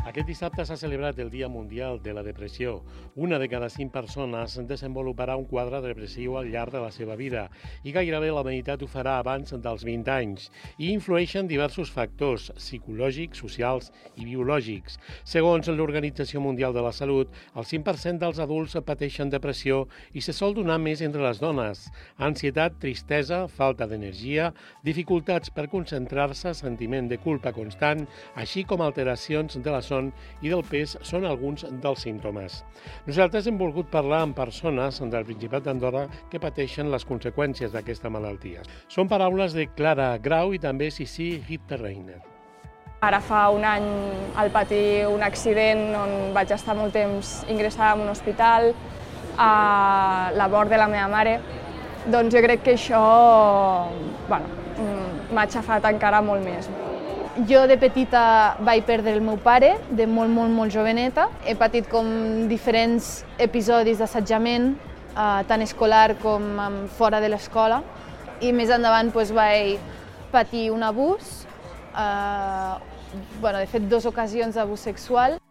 Aquest dissabte s'ha celebrat el Dia Mundial de la Depressió. Una de cada cinc persones desenvoluparà un quadre depressiu al llarg de la seva vida i gairebé la meitat ho farà abans dels 20 anys. I influeixen diversos factors psicològics, socials i biològics. Segons l'Organització Mundial de la Salut, el 5% dels adults pateixen depressió i se sol donar més entre les dones. Ansietat, tristesa, falta d'energia, dificultats per concentrar-se, sentiment de culpa constant, així com alteracions de la son i del pes són alguns dels símptomes. Nosaltres hem volgut parlar amb persones del Principat d'Andorra que pateixen les conseqüències d'aquesta malaltia. Són paraules de Clara Grau i també Sissi Hitterreiner. Ara fa un any al patir un accident on vaig estar molt temps ingressada en un hospital, a la mort de la meva mare, doncs jo crec que això bueno, m'ha aixafat encara molt més. Jo de petita vaig perdre el meu pare, de molt, molt, molt joveneta. He patit com diferents episodis d'assetjament, eh, tant escolar com fora de l'escola. I més endavant doncs, vaig patir un abús, eh, bueno, de fet, dues ocasions d'abús sexual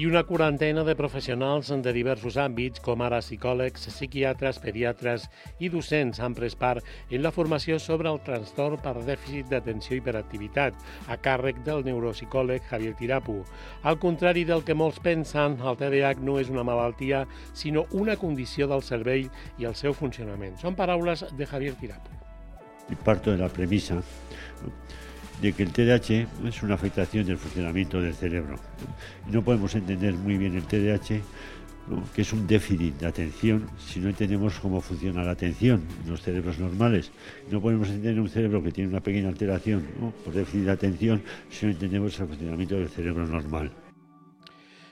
i una quarantena de professionals de diversos àmbits, com ara psicòlegs, psiquiatres, pediatres i docents, han pres part en la formació sobre el trastorn per dèficit d'atenció i hiperactivitat, a càrrec del neuropsicòleg Javier Tirapu. Al contrari del que molts pensen, el TDAH no és una malaltia, sinó una condició del cervell i el seu funcionament. Són paraules de Javier Tirapu. Parto de la premisa de que el TDAH es una afectación del funcionamiento del cerebro. No podemos entender muy bien el TDAH, que es un déficit de atención, si no entendemos cómo funciona la atención en los cerebros normales. No podemos entender un cerebro que tiene una pequeña alteración por déficit de atención si no entendemos el funcionamiento del cerebro normal.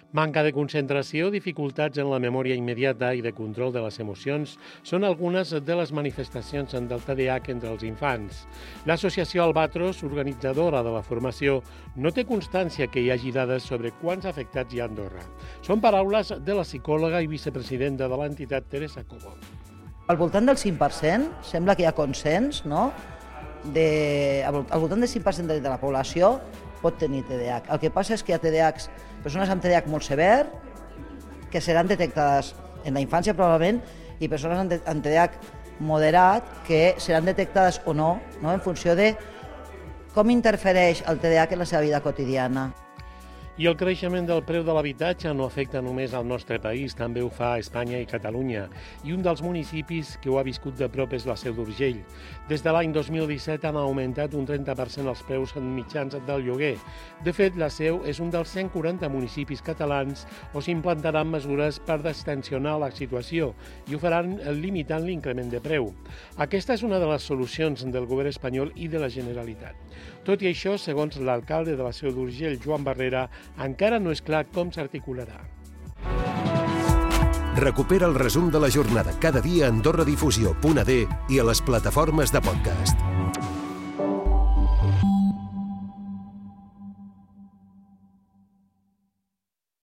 Manca de concentració, dificultats en la memòria immediata i de control de les emocions són algunes de les manifestacions del TDAH entre els infants. L'associació Albatros, organitzadora de la formació, no té constància que hi hagi dades sobre quants afectats hi ha a Andorra. Són paraules de la psicòloga i vicepresidenta de l'entitat Teresa Cobo. Al voltant del 5% sembla que hi ha consens, no?, de, al voltant del 5% de la població pot tenir TDAH. El que passa és que hi ha TDAHs, persones amb TDAH molt sever, que seran detectades en la infància probablement, i persones amb TDAH moderat que seran detectades o no, no en funció de com interfereix el TDAH en la seva vida quotidiana. I el creixement del preu de l'habitatge no afecta només al nostre país, també ho fa a Espanya i Catalunya. I un dels municipis que ho ha viscut de prop és la Seu d'Urgell. Des de l'any 2017 han augmentat un 30% els preus mitjans del lloguer. De fet, la Seu és un dels 140 municipis catalans on s'implantaran mesures per destensionar la situació i ho faran limitant l'increment de preu. Aquesta és una de les solucions del govern espanyol i de la Generalitat. Tot i això, segons l'alcalde de la Seu d'Urgell, Joan Barrera, encara no és clar com s'articularà. Recupera el resum de la jornada cada dia a AndorraDifusió.d i a les plataformes de podcast.